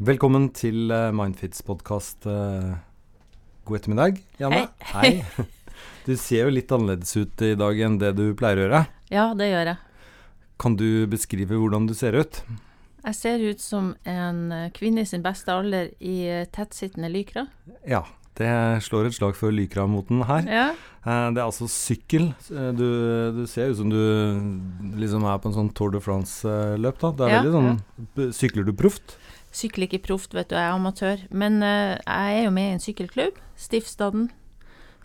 Velkommen til uh, Mindfits podkast. Uh, god ettermiddag, Janne. Hei. Hei. Du ser jo litt annerledes ut i dag enn det du pleier å gjøre. Ja, det gjør jeg. Kan du beskrive hvordan du ser ut? Jeg ser ut som en eh, kvinne i sin beste alder i eh, tettsittende lykra. Ja, det slår et slag for Lykra-moten her. Ja. Det er altså sykkel. Du, du, ser ut som du liksom er på en sånn Tour de France-løp, da. Det er Ja, veldig sånn Sykler du proft? Sykler ikke proft, vet du, jeg er amatør. Men eh, jeg er jo med i en sykkelklubb, Stiftsstaden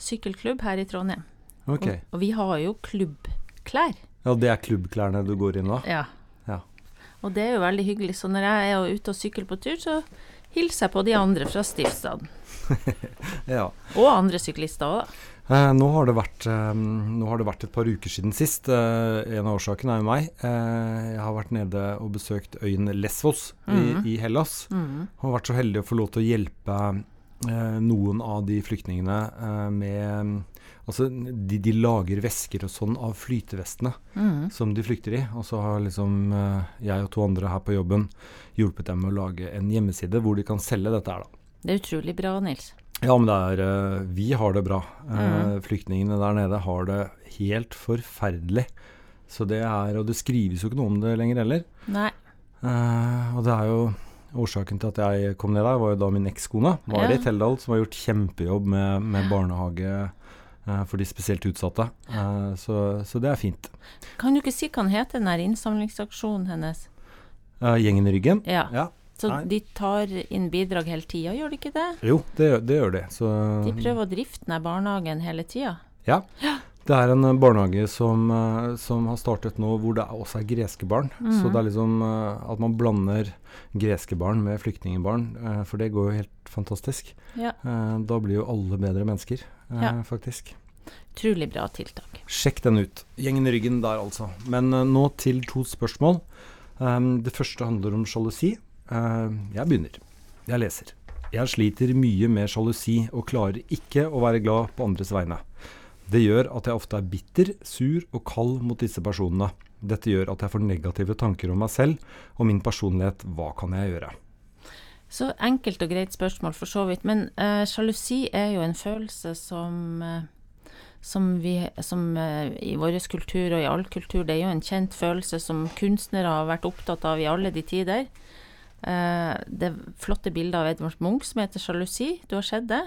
sykkelklubb her i Trondheim. Ok. Og, og vi har jo klubbklær. Ja, det er klubbklærne du går inn da? Ja. Ja. Og det er jo veldig hyggelig. Så når jeg er ute og sykler på tur, så hilser jeg på de andre fra Stiftsstaden. Ja. Og andre syklister òg, da. Eh, nå, har det vært, eh, nå har det vært et par uker siden sist. Eh, en av årsakene er jo meg. Eh, jeg har vært nede og besøkt øyen Lesvos Mhm. i, i Hellas. Mm. Og har vært så heldig å få lov til å hjelpe eh, noen av de flyktningene eh, med Altså, de, de lager væsker og sånn av flytevestene mm. som de flykter i. Og så har liksom jeg og to andre her på jobben hjulpet dem med å lage en hjemmeside hvor de kan selge dette her, da. Det er utrolig bra, Nils. Ja, men det er eh, Vi har det bra. Eh, Mhm. Flyktningene der nede har det helt forferdelig. Så det er Og det skrives jo ikke noe om det lenger heller. Nei. Uh, og det er jo Årsaken til at jeg kom ned der, var jo da min ekskone, var Ja. Teldal, som har gjort kjempejobb med, med barnehage uh, for de spesielt utsatte. Uh, så, så det er fint. Kan du ikke si hva den heter, den der innsamlingsaksjonen hennes? Gjengen i ryggen? Ja. Ja. Så Nei. de tar inn bidrag hele tida, gjør de ikke det? Jo, det, det gjør de. Så De prøver å drifte ned barnehagen hele tida. Ja. Det er en eh, barnehage som, eh, som har startet nå hvor det også er greske barn. Så Mhm. det er liksom eh, at man blander greske barn med flyktningbarn, for det går jo helt fantastisk. Ja. Da blir jo alle bedre mennesker, Ja. faktisk. Utrolig bra tiltak. Sjekk den ut. Gjengen i ryggen der, altså. Men nå til to spørsmål. Um, det første handler om sjalusi. Eh, jeg begynner. Jeg leser. Jeg sliter mye med sjalusi og klarer ikke å være glad på andres vegne. Det gjør at jeg ofte er bitter, sur og kald mot disse personene. Dette gjør at jeg får negative tanker om meg selv og min personlighet. Hva kan jeg gjøre? Så enkelt og greit spørsmål, for så vidt. Men uh, sjalusi er jo en følelse som uh, som vi som uh, i vår kultur og i all kultur, det er jo en kjent følelse som kunstnere har vært opptatt av i alle de tider. Eh, det flotte bildet av Edvard Munch som heter 'Sjalusi'. Du har sett det?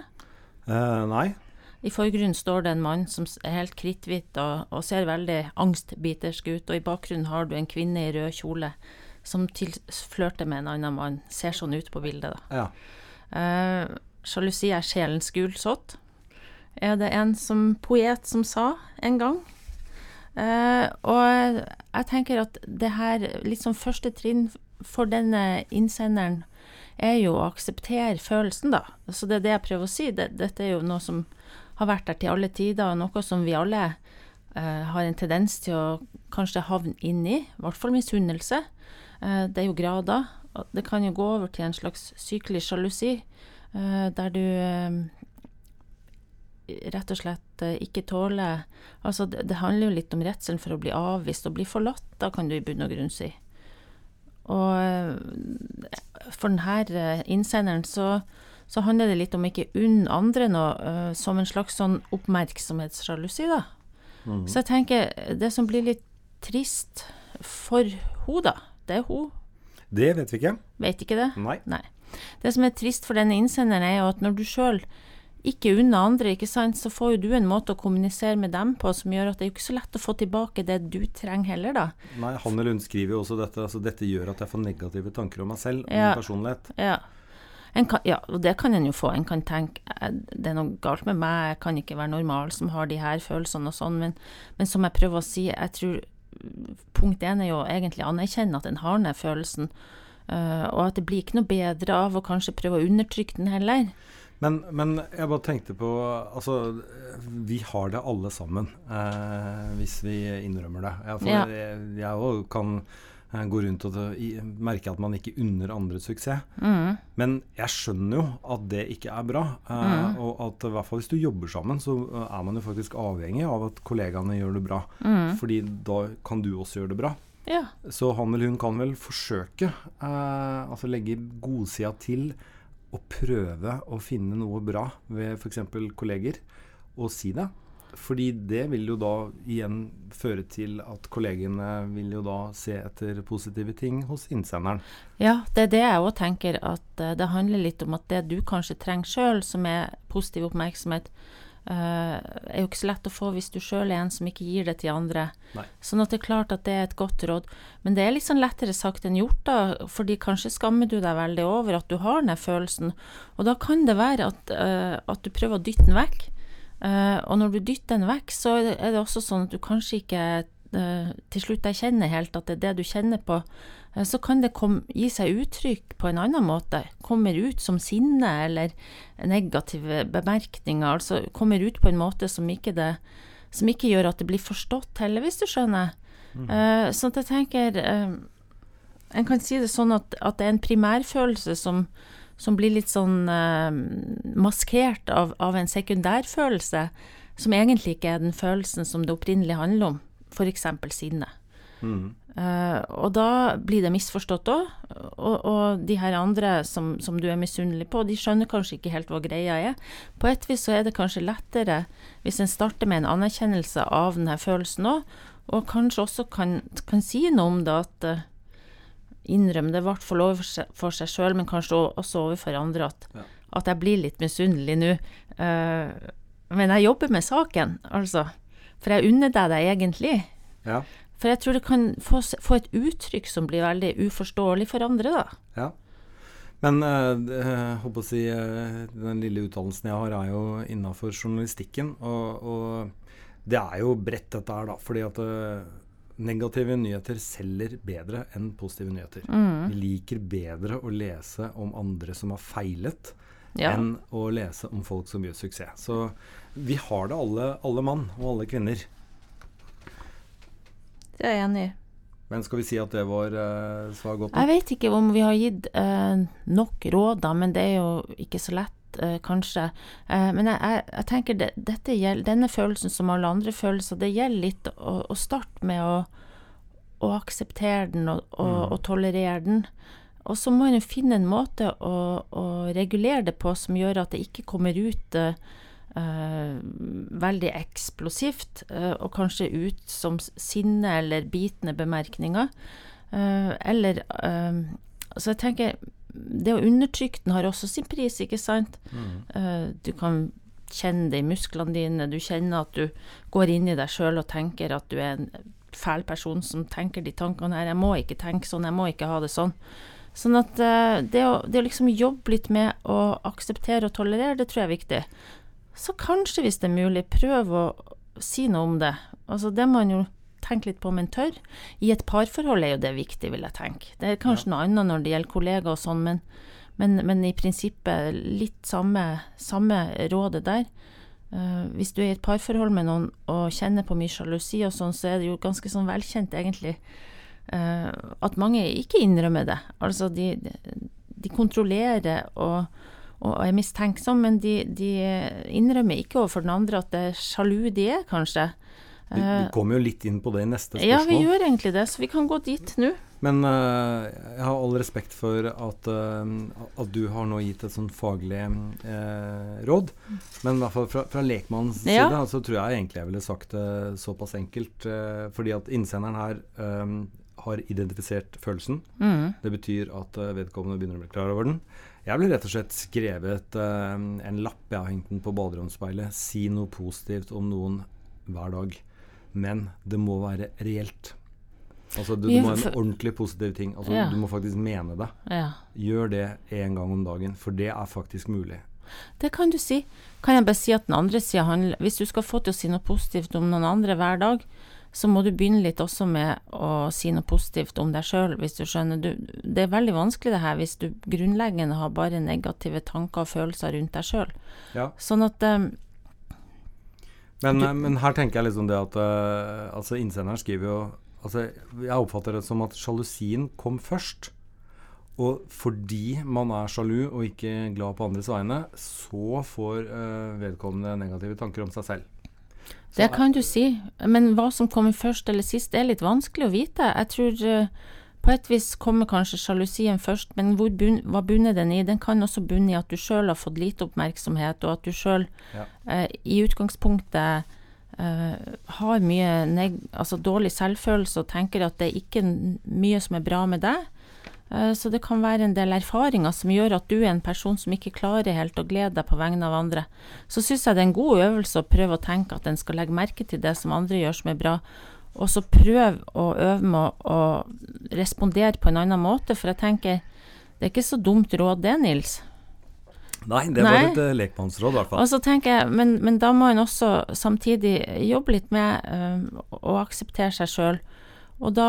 Eh, nei. I forgrunnen står det en mann som er helt kritthvit og, og ser veldig angstbitersk ut, og i bakgrunnen har du en kvinne i rød kjole som flørter med en annen mann. Ser sånn ut på bildet, da. Ja. Eh, Sjalusi er sjelens gulsott, er det en som, poet som sa en gang. Eh, og jeg tenker at det her, litt som første trinn for denne innsenderen, er jo å akseptere følelsen, da. Så det er det jeg prøver å si. Det, dette er jo noe som har vært der til alle tider, og noe som vi alle eh, har en tendens til å kanskje havne inn i. I hvert fall misunnelse. Eh, det er jo grader. Det kan jo gå over til en slags sykelig sjalusi, eh, der du eh, rett og slett eh, ikke tåler Altså, det, det handler jo litt om redselen for å bli avvist og bli forlatt, da kan du i bunn og grunn si. Og eh, for denne eh, innsenderen så, så handler det litt om ikke unn andre noe, eh, som en slags sånn oppmerksomhetssjalusi, da. Mm. Så jeg tenker, det som blir litt trist for hun da, det er hun, Det vet vi ikke. vet ikke det? Nei. Nei. Det som er trist for denne innsenderen, er jo at når du sjøl ikke unna andre, ikke sant, så får jo du en måte å kommunisere med dem på som gjør at det er jo ikke så lett å få tilbake det du trenger heller, da. Nei, Han eller hun skriver jo også dette. Altså, dette gjør at jeg får negative tanker om meg selv og Ja. min personlighet. Ja. En kan, ja, og det kan en jo få. En kan tenke det er noe galt med meg, jeg kan ikke være normal som har de her følelsene og sånn, men, men som jeg prøver å si, jeg tror punkt én er jo egentlig å anerkjenne at en har den følelsen, eh, og at det blir ikke noe bedre av å kanskje prøve å undertrykke den heller. Men, men jeg bare tenkte på Altså, vi har det alle sammen, eh, hvis vi innrømmer det. Jeg, Ja. jeg- jeg kan eh, gå rundt og merke at man ikke unner andre suksess. Mm. Men jeg skjønner jo at det ikke er bra. eh, Mm. Og at i hvert fall hvis du jobber sammen, så eh, er man jo faktisk avhengig av at kollegaene gjør det bra. Mm. Fordi da kan du også gjøre det bra. Ja. Så han eller hun kan vel forsøke, eh, altså legge godsida til og prøve å finne noe bra ved f.eks. kolleger, og si det. Fordi det vil jo da igjen føre til at kollegene vil jo da se etter positive ting hos innsenderen. Ja, det er det jeg òg tenker, at uh, det handler litt om at det du kanskje trenger sjøl, som er positiv oppmerksomhet, uh, er jo ikke så lett å få hvis du sjøl er en som ikke gir det til andre. Nei. Sånn at det er klart at det er et godt råd. Men det er litt sånn lettere sagt enn gjort, da, fordi kanskje skammer du deg veldig over at du har den følelsen. Og da kan det være at, uh, at du prøver å dytte den vekk. Uh, og når du dytter den vekk, så er det også sånn at du kanskje ikke til slutt erkjenner helt at det er det du kjenner på. Uh, så kan det kom, gi seg uttrykk på en annen måte. Kommer ut som sinne eller negative bemerkninger. Altså kommer ut på en måte som ikke, det, som ikke gjør at det blir forstått heller, hvis du skjønner. Mm. så jeg tenker En kan si det sånn at, at det er en primærfølelse som som blir litt sånn uh, maskert av, av, en sekundærfølelse, som egentlig ikke er den følelsen som det opprinnelig handler om, f.eks. sinne. Mm. Uh, og da blir det misforstått òg, og, og, de her andre som, som, du er misunnelig på, de skjønner kanskje ikke helt hva greia er. På et vis så er det kanskje lettere hvis en starter med en anerkjennelse av denne følelsen òg, og kanskje også kan, kan si noe om det at uh, innrømme det, i hvert fall overfor seg sjøl, men kanskje også overfor andre, at, ja. at jeg blir litt misunnelig nå. Uh, men jeg jobber med saken, altså. For jeg unner deg det egentlig. Ja. For jeg tror det kan få, få, et uttrykk som blir veldig uforståelig for andre, da. Ja. Men øh, håper å si, uh, den lille utdannelsen jeg har, er jo innafor journalistikken. Og, og, det er jo bredt, dette her, da. Fordi at negative nyheter selger bedre enn positive nyheter. Mm. Vi liker bedre å lese om andre som har feilet, ja. enn å lese om folk som gjør suksess. Så vi har det alle, alle mann og alle kvinner. Det er jeg enig i. Men skal vi si at det var uh, svar godt? Jeg vet ikke om vi har gitt uh, nok råd, da, men det er jo ikke så lett. Uh, kanskje. Uh, men jeg, jeg, jeg tenker det, gjelder, denne følelsen som alle andre følelser, det gjelder litt å, å starte med å, å, akseptere den og, og, mm. og tolerere den. Og så må en finne en måte å, å, regulere det på som gjør at det ikke kommer ut uh, veldig eksplosivt, og kanskje ut som sinne eller bitende bemerkninger. eller Så jeg tenker det å undertrykke den har også sin pris, ikke sant? Mm. Uh, du kan kjenne det i musklene dine, du kjenner at du går inn i deg sjøl og tenker at du er en fæl person som tenker de tankene her. Jeg må ikke tenke sånn, jeg må ikke ha det sånn. Sånn at uh, det, å, det, å, liksom jobbe litt med å akseptere og tolerere, det tror jeg er viktig. Så kanskje, hvis det er mulig, prøv å si noe om det. Altså, det må man jo tenke litt på om en tør. I et parforhold er jo det viktig, vil jeg tenke. Det er kanskje ja. noe annet når det gjelder kollegaer og sånn, men, men, men, i prinsippet litt samme, samme rådet der. Uh, hvis du er i et parforhold med noen og kjenner på mye sjalusi og sånn, så er det jo ganske sånn velkjent, egentlig, at mange ikke innrømmer det. Altså, de, de kontrollerer og, og er mistenksomme, men de, de, innrømmer ikke overfor den andre at det er sjalu de er, kanskje. Vi, vi eh, kommer jo litt inn på det i neste spørsmål. Ja, vi gjør egentlig det, så vi kan gå dit nå. Men uh, jeg har all respekt for at, uh, at, du har nå gitt et sånn faglig uh, råd. Men i hvert fall fra, fra lekmannens ja. side så tror jeg egentlig jeg ville sagt det såpass enkelt. fordi at innsenderen her um, har identifisert følelsen. Mm. Det betyr at vedkommende begynner å bli klar over den. Jeg ble rett og slett skrevet en lapp, jeg har hengt den på baderomsspeilet. Si noe positivt om noen hver dag men det må være reelt. Altså Du, du må ha en ordentlig positiv ting. Altså ja. Du må faktisk mene det. Ja. Gjør det én gang om dagen, for det er faktisk mulig. Det kan du si. Kan jeg bare si at den andre sida handler Hvis du skal få til å si noe positivt om noen andre hver dag, så må du begynne litt også med å si noe positivt om deg sjøl, hvis du skjønner. Du, det er veldig vanskelig det her hvis du grunnleggende har bare negative tanker og følelser rundt deg sjøl. Ja. Sånn at um, men, du, men, her tenker jeg liksom det at uh, altså Innsenderen skriver jo altså Jeg oppfatter det som at sjalusien kom først. Og fordi man er sjalu og ikke glad på andres vegne, så får uh, vedkommende negative tanker om seg selv. Det kan du si, men hva som kommer først eller sist, er litt vanskelig å vite. Jeg tror uh, på et vis kommer kanskje sjalusien først, men bunn, hva bunner den i? Den kan også bunne i at du sjøl har fått lite oppmerksomhet, og at du sjøl ja. uh, i utgangspunktet uh, har mye altså dårlig selvfølelse og tenker at det er ikke mye som er bra med deg. Eh, så det kan være en del erfaringer som gjør at du er en person som ikke klarer helt å glede deg på vegne av andre. Så syns jeg det er en god øvelse å prøve å tenke at en skal legge merke til det som andre gjør som er bra, og så prøv å øve med å respondere på en annen måte, for jeg tenker det er ikke så dumt råd det, Nils. Nei, det var Nei. et uh, lekmannsråd i hvert fall. Og så tenker jeg, men, men, da må en også samtidig jobbe litt med uh, å akseptere seg sjøl. Og da,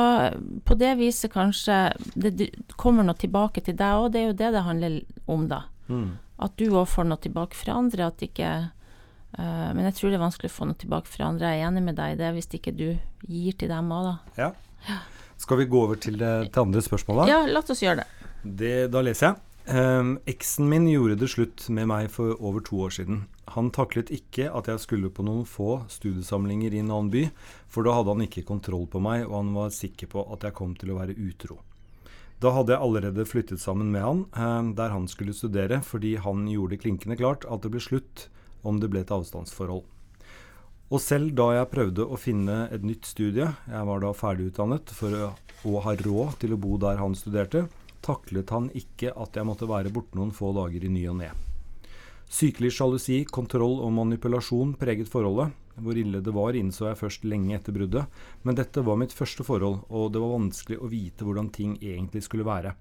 på det viset kanskje det kommer noe tilbake til deg òg, det er jo det det handler om, da. Mm. At du òg får noe tilbake fra andre, at ikke uh, Men jeg tror det er vanskelig å få noe tilbake fra andre, jeg er enig med deg i det, hvis ikke du gir til dem òg, da. Ja. ja. Skal vi gå over til det til andre spørsmålet? Ja, la oss gjøre det. det da leser jeg. Um, eksen min gjorde det slutt med meg for over to år siden. Han taklet ikke at jeg skulle på noen få studiesamlinger i en annen by, for da hadde han ikke kontroll på meg, og han var sikker på at jeg kom til å være utro. Da hadde jeg allerede flyttet sammen med han, eh, der han skulle studere, fordi han gjorde det klinkende klart at det ble slutt om det ble et avstandsforhold. Og selv da jeg prøvde å finne et nytt studie, jeg var da ferdigutdannet for å, ha råd til å bo der han studerte, taklet han ikke at jeg måtte være borte noen få dager i ny og ne. Sykelig sjalusi, kontroll og manipulasjon preget forholdet. Hvor ille det var, innså jeg først lenge etter bruddet, men dette var mitt første forhold, og det var vanskelig å vite hvordan ting egentlig skulle være.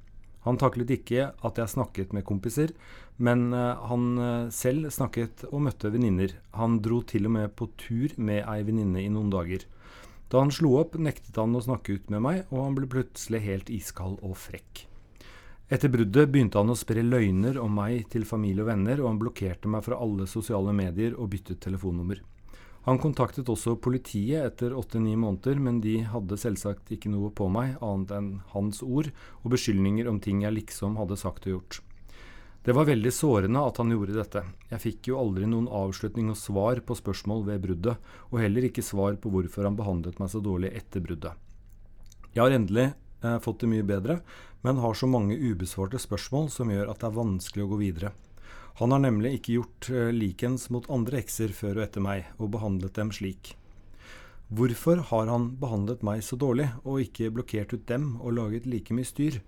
Han taklet ikke at jeg snakket med kompiser, men uh, han uh, selv snakket og møtte venninner. Han dro til og med på tur med ei venninne i noen dager. Da han slo opp, nektet han å snakke ut med meg, og han ble plutselig helt iskald og frekk. Etter bruddet begynte han å spre løgner om meg til familie og venner, og han blokkerte meg fra alle sosiale medier og byttet telefonnummer. Han kontaktet også politiet etter åtte-ni måneder, men de hadde selvsagt ikke noe på meg annet enn hans ord og beskyldninger om ting jeg liksom hadde sagt og gjort. Det var veldig sårende at han gjorde dette. Jeg fikk jo aldri noen avslutning og svar på spørsmål ved bruddet, og heller ikke svar på hvorfor han behandlet meg så dårlig etter bruddet. Jeg har endelig eh, fått det mye bedre, men har så mange ubesvarte spørsmål som gjør at det er vanskelig å gå videre. Han har nemlig ikke gjort eh, likens mot andre ekser før og etter meg, og behandlet dem slik. Hvorfor har han behandlet meg så dårlig, og ikke blokkert ut dem og laget like mye styr?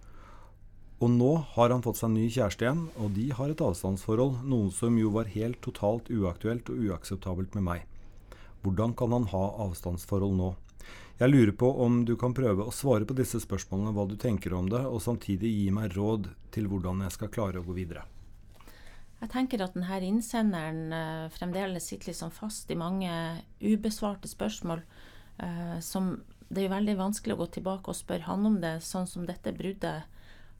Og nå har han fått seg ny kjæreste igjen, og de har et avstandsforhold, noe som jo var helt totalt uaktuelt og uakseptabelt med meg. Hvordan kan han ha avstandsforhold nå? Jeg lurer på om du kan prøve å svare på disse spørsmålene, hva du tenker om det, og samtidig gi meg råd til hvordan jeg skal klare å gå videre. Jeg tenker at denne innsenderen uh, fremdeles sitter liksom fast i mange ubesvarte spørsmål. Uh, som Det er jo veldig vanskelig å gå tilbake og spørre han om det, sånn som dette bruddet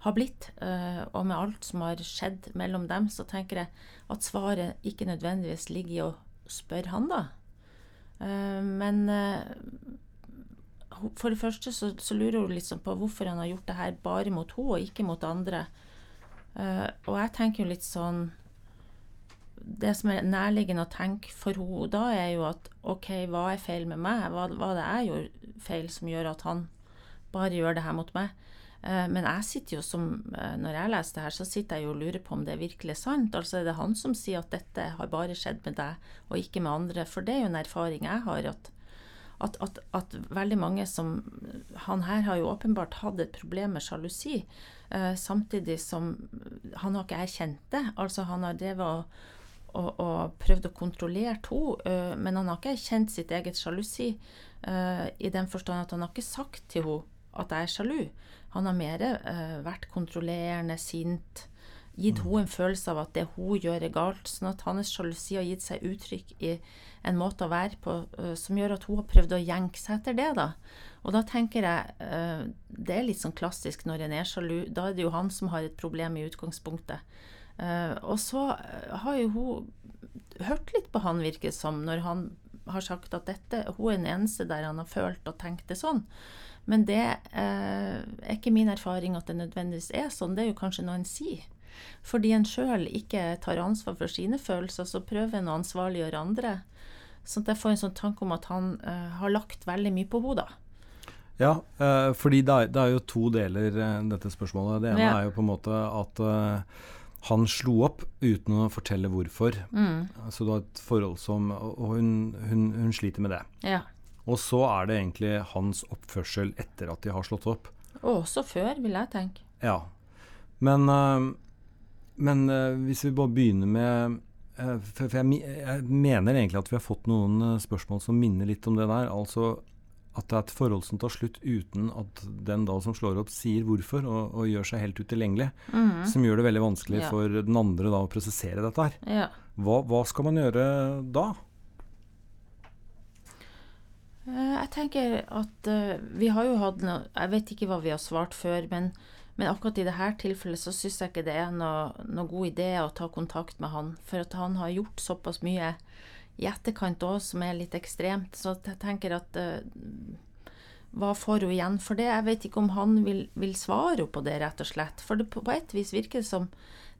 har blitt. Uh, og med alt som har skjedd mellom dem, så tenker jeg at svaret ikke nødvendigvis ligger i å spørre han, da. men for det første så, så lurer hun liksom på hvorfor han har gjort det her bare mot henne og ikke mot andre. Uh, og jeg tenker jo litt sånn Det som er nærliggende å tenke for henne da, er jo at OK, hva er feil med meg? Hva, hva det jeg gjorde feil som gjør at han bare gjør det her mot meg? Uh, men jeg sitter jo som uh, Når jeg leser det her, så sitter jeg jo og lurer på om det er virkelig sant. Altså er det han som sier at dette har bare skjedd med deg og ikke med andre. For det er jo en erfaring jeg har. at at, at, at, veldig mange som Han her har jo åpenbart hatt et problem med sjalusi, eh, samtidig som han har ikke erkjent det. Altså, han har drevet og, og, og prøvd å kontrollere henne, eh, men han har ikke erkjent sitt eget sjalusi, eh, i den forstand at han har ikke sagt til henne at jeg er sjalu. Han har mer eh, vært kontrollerende, sint, gitt mm. henne en følelse av at det hun gjør, er galt. Sånn at hans sjalusi har gitt seg uttrykk i en måte å være på uh, som gjør at hun har prøvd å jenke seg etter det. da. Og da tenker jeg uh, Det er litt sånn klassisk når en er sjalu. Da er det jo han som har et problem i utgangspunktet. Uh, og så har jo hun hørt litt på han, virker som, når han har sagt at dette, hun er den eneste der han har følt og tenkt det sånn. Men det er ikke min erfaring at det nødvendigvis er sånn. Det er jo kanskje noe en sier. Fordi en sjøl ikke tar ansvar for sine følelser, så prøver en å ansvarliggjøre andre. Sånn at jeg får en sånn tanke om at han uh, har lagt veldig mye på henne. Ja, uh, fordi det er, det er, jo to deler uh, dette spørsmålet. Det ene Ja. er jo på en måte at han slo opp uten å fortelle hvorfor. Mm. Så du har et forhold som Og hun, hun, hun sliter med det. Ja. Og så er det egentlig hans oppførsel etter at de har slått opp. Og også før, vil jeg tenke. Ja. Men, men uh, hvis vi bare begynner med uh, For, for jeg, jeg mener egentlig at vi har fått noen uh, spørsmål som minner litt om det der. Altså at det er et forhold som tar slutt uten at den da som slår opp, sier hvorfor, og, og gjør seg helt utilgjengelig. Mhm. Som gjør det veldig vanskelig Ja. for den andre da å prosessere dette her. Ja. Hva, hva skal man gjøre da? Jeg tenker at vi har jo hatt noe Jeg vet ikke hva vi har svart før, men, men akkurat i dette tilfellet så syns jeg ikke det er noe, noe god idé å ta kontakt med han. For at han har gjort såpass mye i etterkant òg som er litt ekstremt. Så jeg tenker at uh, hva får hun igjen for det? Jeg vet ikke om han vil, vil svare på det, rett og slett. For det, på et vis virker det som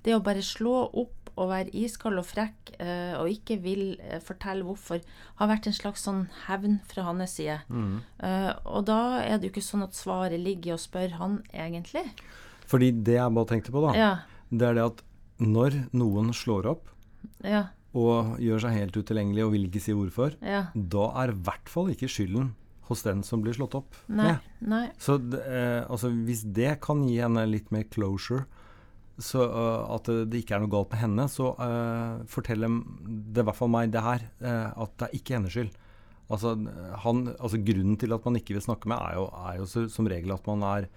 det å bare slå opp og være iskald og frekk eh, og ikke vil eh, fortelle hvorfor, har vært en slags sånn hevn fra hans side. Mm. og da er det jo ikke sånn at svaret ligger i å spørre han egentlig. Fordi det jeg bare tenkte på, da, Ja, det er det at når noen slår opp ja, og gjør seg helt utilgjengelig og vil ikke si hvorfor, ja. da er i hvert fall ikke skylden hos den som blir slått opp Nei, nei. Så det, eh, altså, hvis det kan gi henne litt mer closure, så uh, at det, ikke er noe galt med henne, så uh, forteller det i hvert fall meg det her, uh, at det er ikke hennes skyld. Altså, han, altså Grunnen til at man ikke vil snakke med, er jo, er jo så, som regel at man er,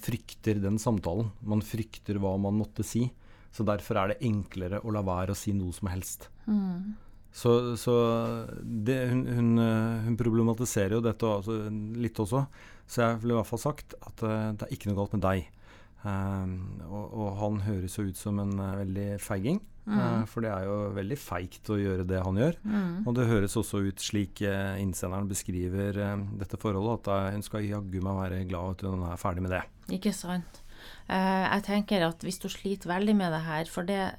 frykter den samtalen. Man frykter hva man måtte si. Så derfor er det enklere å la være å si noe som helst. Mm. Så, så det, hun, hun, hun problematiserer jo dette altså, litt også. Så jeg ville i hvert fall sagt at det er ikke noe galt med deg. Um, og, og han høres jo ut som en uh, veldig feiging. eh, for det er jo veldig feigt å gjøre det han gjør. Mm. Og det høres også ut slik uh, innsenderen beskriver dette forholdet, at hun skal jaggu meg være glad at hun er ferdig med det. Ikke sant. Jeg tenker at hvis du sliter veldig med det her, for det,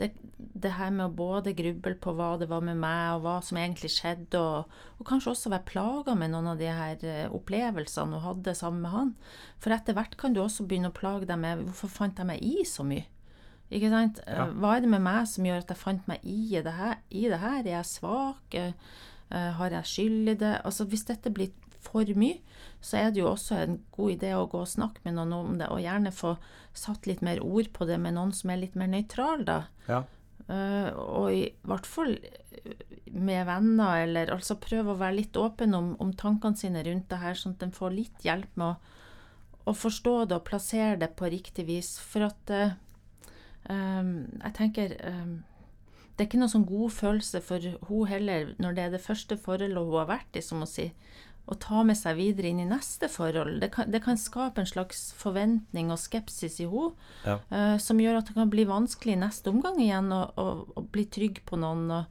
det, det her med å både gruble på hva det var med meg, og hva som egentlig skjedde, og, og kanskje også være plaga med noen av de her eh, opplevelsene hun hadde sammen med han. For etter hvert kan du også begynne å plage deg med hvorfor fant jeg meg i så mye? Ikke sant? Eh, Ja. Hva er det med meg som gjør at jeg fant meg i det her? I det her? Er jeg svak? Eh, har jeg skyld i det? Altså Hvis dette blir for mye, så er det jo også en god idé å gå og snakke med noen om det, og gjerne få satt litt mer ord på det med noen som er litt mer nøytral, da. Ja. Uh, og i hvert fall med venner, eller altså prøve å være litt åpen om, om tankene sine rundt det her, sånn at en får litt hjelp med å, å forstå det og plassere det på riktig vis. For at uh, um, jeg tenker um, det er ikke noe sånn god følelse for hun heller, når det er det første forholdet hun har vært i, som å si, å ta med seg videre inn i neste forhold. Det kan, det kan skape en slags forventning og skepsis i henne, Ja. uh, som gjør at det kan bli vanskelig i neste omgang igjen å, bli trygg på noen. og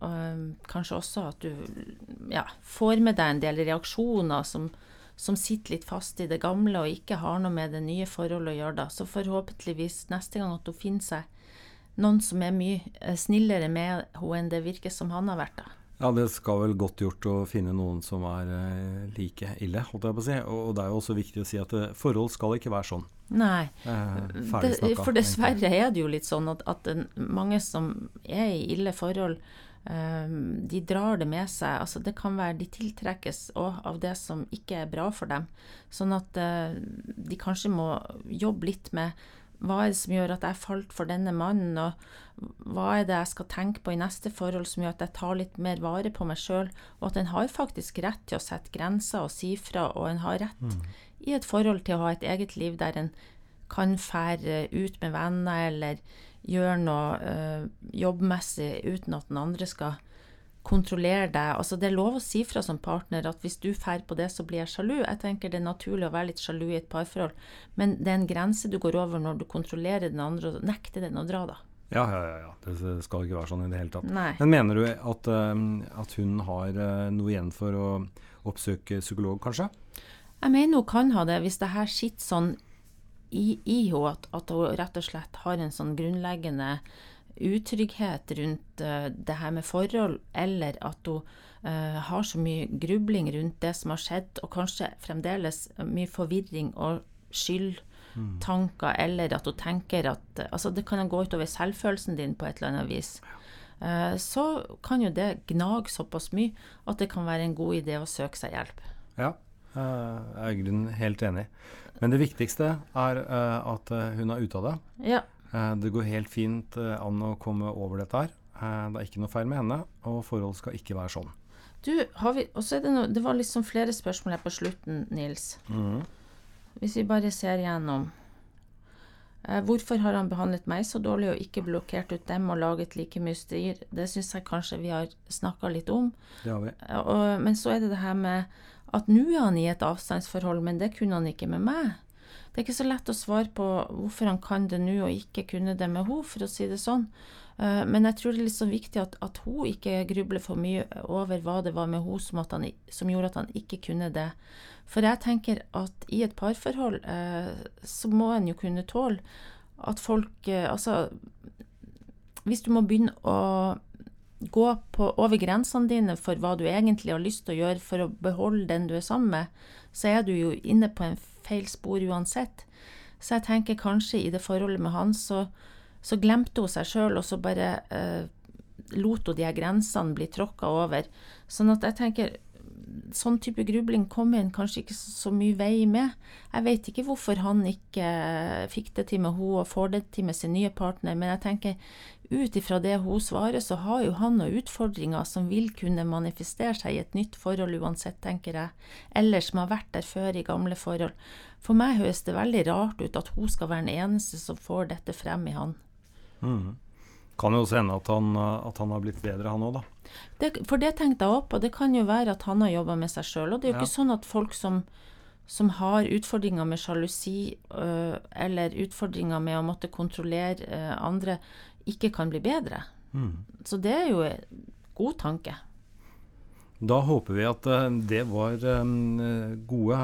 um, kanskje også at du ja, får med deg en del reaksjoner som, som sitter litt fast i det gamle og ikke har noe med det nye forholdet å gjøre. da. Så forhåpentligvis neste gang at hun finner seg noen som er mye eh, snillere med henne enn det virker som han har vært. da. Ja, det skal vel godt gjort å finne noen som er eh, like ille, holdt jeg på å si. Og, det er jo også viktig å si at eh, forhold skal ikke være sånn. Nei. Eh, Det, for dessverre er det jo litt sånn at, at mange som er i ille forhold, eh, de drar det med seg. Altså det kan være de tiltrekkes òg av det som ikke er bra for dem. Sånn at eh, de kanskje må jobbe litt med hva er det som gjør at jeg falt for denne mannen, og hva er det jeg skal tenke på i neste forhold som gjør at jeg tar litt mer vare på meg sjøl, og at en har faktisk rett til å sette grenser og si fra, og en har rett i et forhold til å ha et eget liv der en kan fære ut med venner eller gjøre noe øh, jobbmessig uten at den andre skal kontrollere deg. Altså Det er lov å si fra som partner at hvis du drar på det, så blir jeg sjalu. Jeg tenker det er naturlig å være litt sjalu i et parforhold, men det er en grense du går over når du kontrollerer den andre og nekter den å dra, da. Ja, ja, ja, ja. Det skal ikke være sånn i det hele tatt. Nei. Men mener du at, eh, at hun har eh, noe igjen for å oppsøke psykolog, kanskje? Jeg mener hun kan ha det, hvis det her sitter sånn i, i henne at, at hun rett og slett har en sånn grunnleggende utrygghet rundt eh, det her med forhold, eller at hun eh, har så mye grubling rundt det som har skjedd, og kanskje fremdeles mye forvirring og skyldtanker, eller at hun tenker at Altså, det kan gå utover selvfølelsen din på et eller annet vis. Eh, så kan jo det gnage såpass mye at det kan være en god idé å søke seg hjelp. Ja, jeg er i grunnen helt enig. Men det viktigste er at hun er ute av det. Ja. Eh, Det går helt fint eh, an å komme over dette her. Eh, Det er ikke noe feil med henne, og forhold skal ikke være sånn. Du, har vi det noe Det var liksom flere spørsmål her på slutten, Nils. Hvis vi bare ser gjennom. Eh, hvorfor har han behandlet meg så dårlig og ikke blokkert ut dem og laget like mye styr? Det syns jeg kanskje vi har snakka litt om. Det har vi. Og, men så er det det her med at nå er han i et avstandsforhold, men det kunne han ikke med meg. Det er ikke så lett å svare på hvorfor han kan det nå og ikke kunne det med henne, for å si det sånn. Eh, Men jeg tror det er litt så viktig at, at hun ikke grubler for mye over hva det var med henne som, som gjorde at han ikke kunne det. For jeg tenker at i et parforhold eh, så må en jo kunne tåle at folk eh, Altså, hvis du må begynne å gå på, over grensene dine for hva du egentlig har lyst til å gjøre for å beholde den du er sammen med, så er du jo inne på en feil spor uansett. Så jeg tenker kanskje i det forholdet med han, så, så glemte hun seg sjøl, og så bare eh, lot hun de her grensene bli tråkka over. Sånn at jeg tenker sånn type grubling kommer en kanskje ikke så, mye vei med. Jeg vet ikke hvorfor han ikke eh, fikk det til med henne og får det til med sin nye partner, men jeg tenker ut ifra det hun svarer, så har jo han noen utfordringer som vil kunne manifestere seg i et nytt forhold uansett, tenker jeg, eller som har vært der før i gamle forhold. For meg høres det veldig rart ut at hun skal være den eneste som får dette frem i han. Kan jo også hende at han, at han har blitt bedre, han òg, da. Det, for det tenkte jeg opp, og det kan jo være at han har jobba med seg sjøl. Og det er jo Ja. ikke sånn at folk som, som har utfordringer med sjalusi, øh, eller utfordringer med å måtte kontrollere øh, andre, ikke kan bli bedre. Så det er jo en god tanke. Da håper vi at eh, det var eh, gode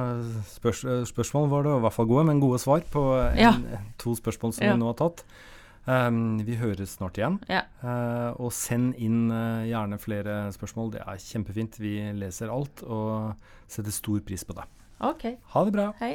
spørs spørsmål, var det, i hvert fall gode, men gode svar på en, Ja. to spørsmål som Ja. vi nå har tatt. Um, vi høres snart igjen. Ja. Uh, og send inn uh, gjerne flere spørsmål. Det er kjempefint. Vi leser alt og setter stor pris på det. OK. Ha det bra. Hei.